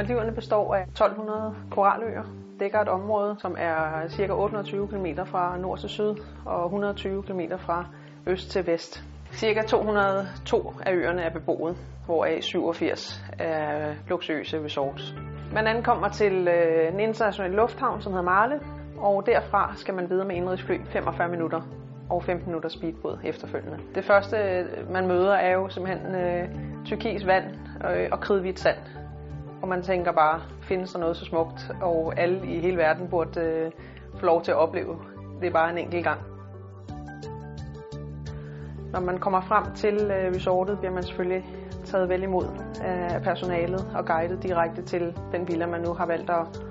Maldiverne består af 1200 koraløer, dækker et område, som er ca. 820 km fra nord til syd og 120 km fra øst til vest. Cirka 202 af øerne er beboet, hvoraf 87 er luksuriøse resorts. Man ankommer til øh, en international lufthavn, som hedder Marle, og derfra skal man videre med indrigsfly 45 minutter og 15 minutter speedbåd efterfølgende. Det første, man møder, er jo simpelthen øh, tyrkisk vand øh, og kridhvidt sand. Og man tænker bare, findes der noget så smukt, og alle i hele verden burde øh, få lov til at opleve. Det er bare en enkelt gang. Når man kommer frem til øh, resortet, bliver man selvfølgelig taget vel imod af personalet og guidet direkte til den villa, man nu har valgt at,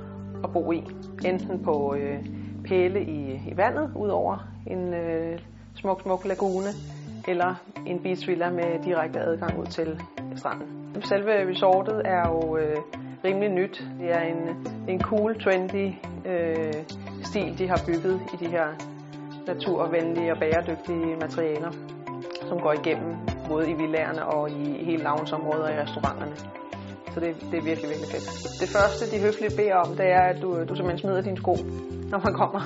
at bo i. Enten på øh, pæle i, i vandet, ud over en øh, smuk, smuk lagune, eller en beach villa med direkte adgang ud til stranden. Selve resortet er jo øh, rimelig nyt. Det er en, en cool, trendy øh, stil, de har bygget i de her naturvenlige og bæredygtige materialer, som går igennem både i villagerne og i hele loungeområder og i restauranterne. Så det, det er virkelig, virkelig fedt. Det første, de høfligt beder om, det er, at du, du simpelthen smider dine sko, når man kommer.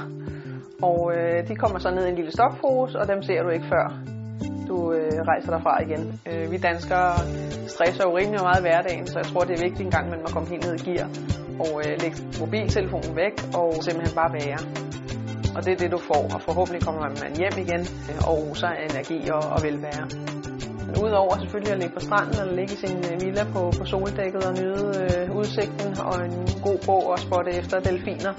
Og øh, de kommer så ned i en lille stokpose, og dem ser du ikke før du øh, rejser derfra igen. Øh, vi danskere stresser jo rimelig meget i hverdagen, så jeg tror, det er vigtigt en gang, man må komme helt ned i gear og øh, lægge mobiltelefonen væk og simpelthen bare være. Og det er det, du får, og forhåbentlig kommer man hjem igen øh, og så energi og, og velvære. Udover selvfølgelig at ligge på stranden eller ligge i sin øh, villa på, på soldækket og nyde øh, udsigten og en god bog og spotte efter delfiner,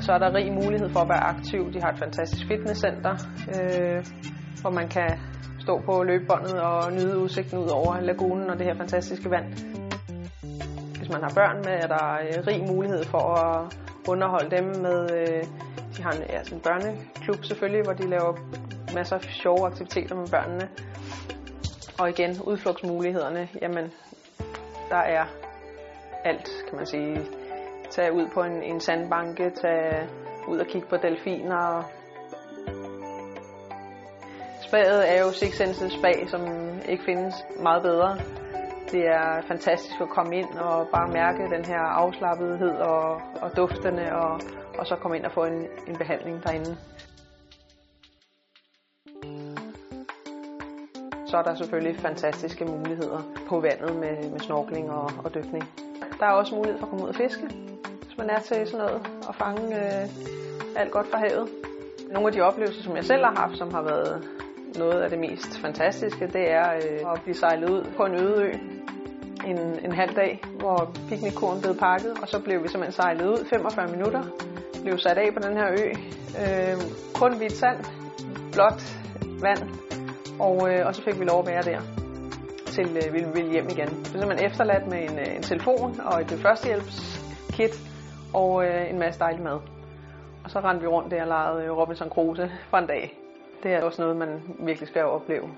så er der rig mulighed for at være aktiv. De har et fantastisk fitnesscenter, øh, hvor man kan stå på løbebåndet og nyde udsigten ud over lagunen og det her fantastiske vand. Hvis man har børn med, er der øh, rig mulighed for at underholde dem med, øh, de har en, ja, en børneklub selvfølgelig, hvor de laver masser af sjove aktiviteter med børnene. Og igen, udflugtsmulighederne, jamen, der er alt, kan man sige. Tag ud på en, en sandbanke, tag ud og kigge på delfiner, Spaget er jo Six Senses spag, som ikke findes meget bedre. Det er fantastisk at komme ind og bare mærke den her afslappethed og, og duftene, og, og så komme ind og få en, en behandling derinde. Så er der selvfølgelig fantastiske muligheder på vandet med, med snorkling og, og dykning. Der er også mulighed for at komme ud og fiske, hvis man er til sådan noget, og fange øh, alt godt fra havet. Nogle af de oplevelser, som jeg selv har haft, som har været noget af det mest fantastiske, det er øh, at blive sejlet ud på en øde ø en, en halv dag, hvor piknikkurven blev pakket, og så blev vi simpelthen sejlet ud 45 minutter, blev sat af på den her ø, øh, kun hvidt sand, blåt vand, og, øh, og så fik vi lov at være der til øh, vi ville hjem igen. Det blev man efterladt med en, øh, en telefon og et førstehjælpskit og øh, en masse dejlig mad. Og så rendte vi rundt der og legede øh, Robinson Crusoe for en dag det er også noget, man virkelig skal opleve.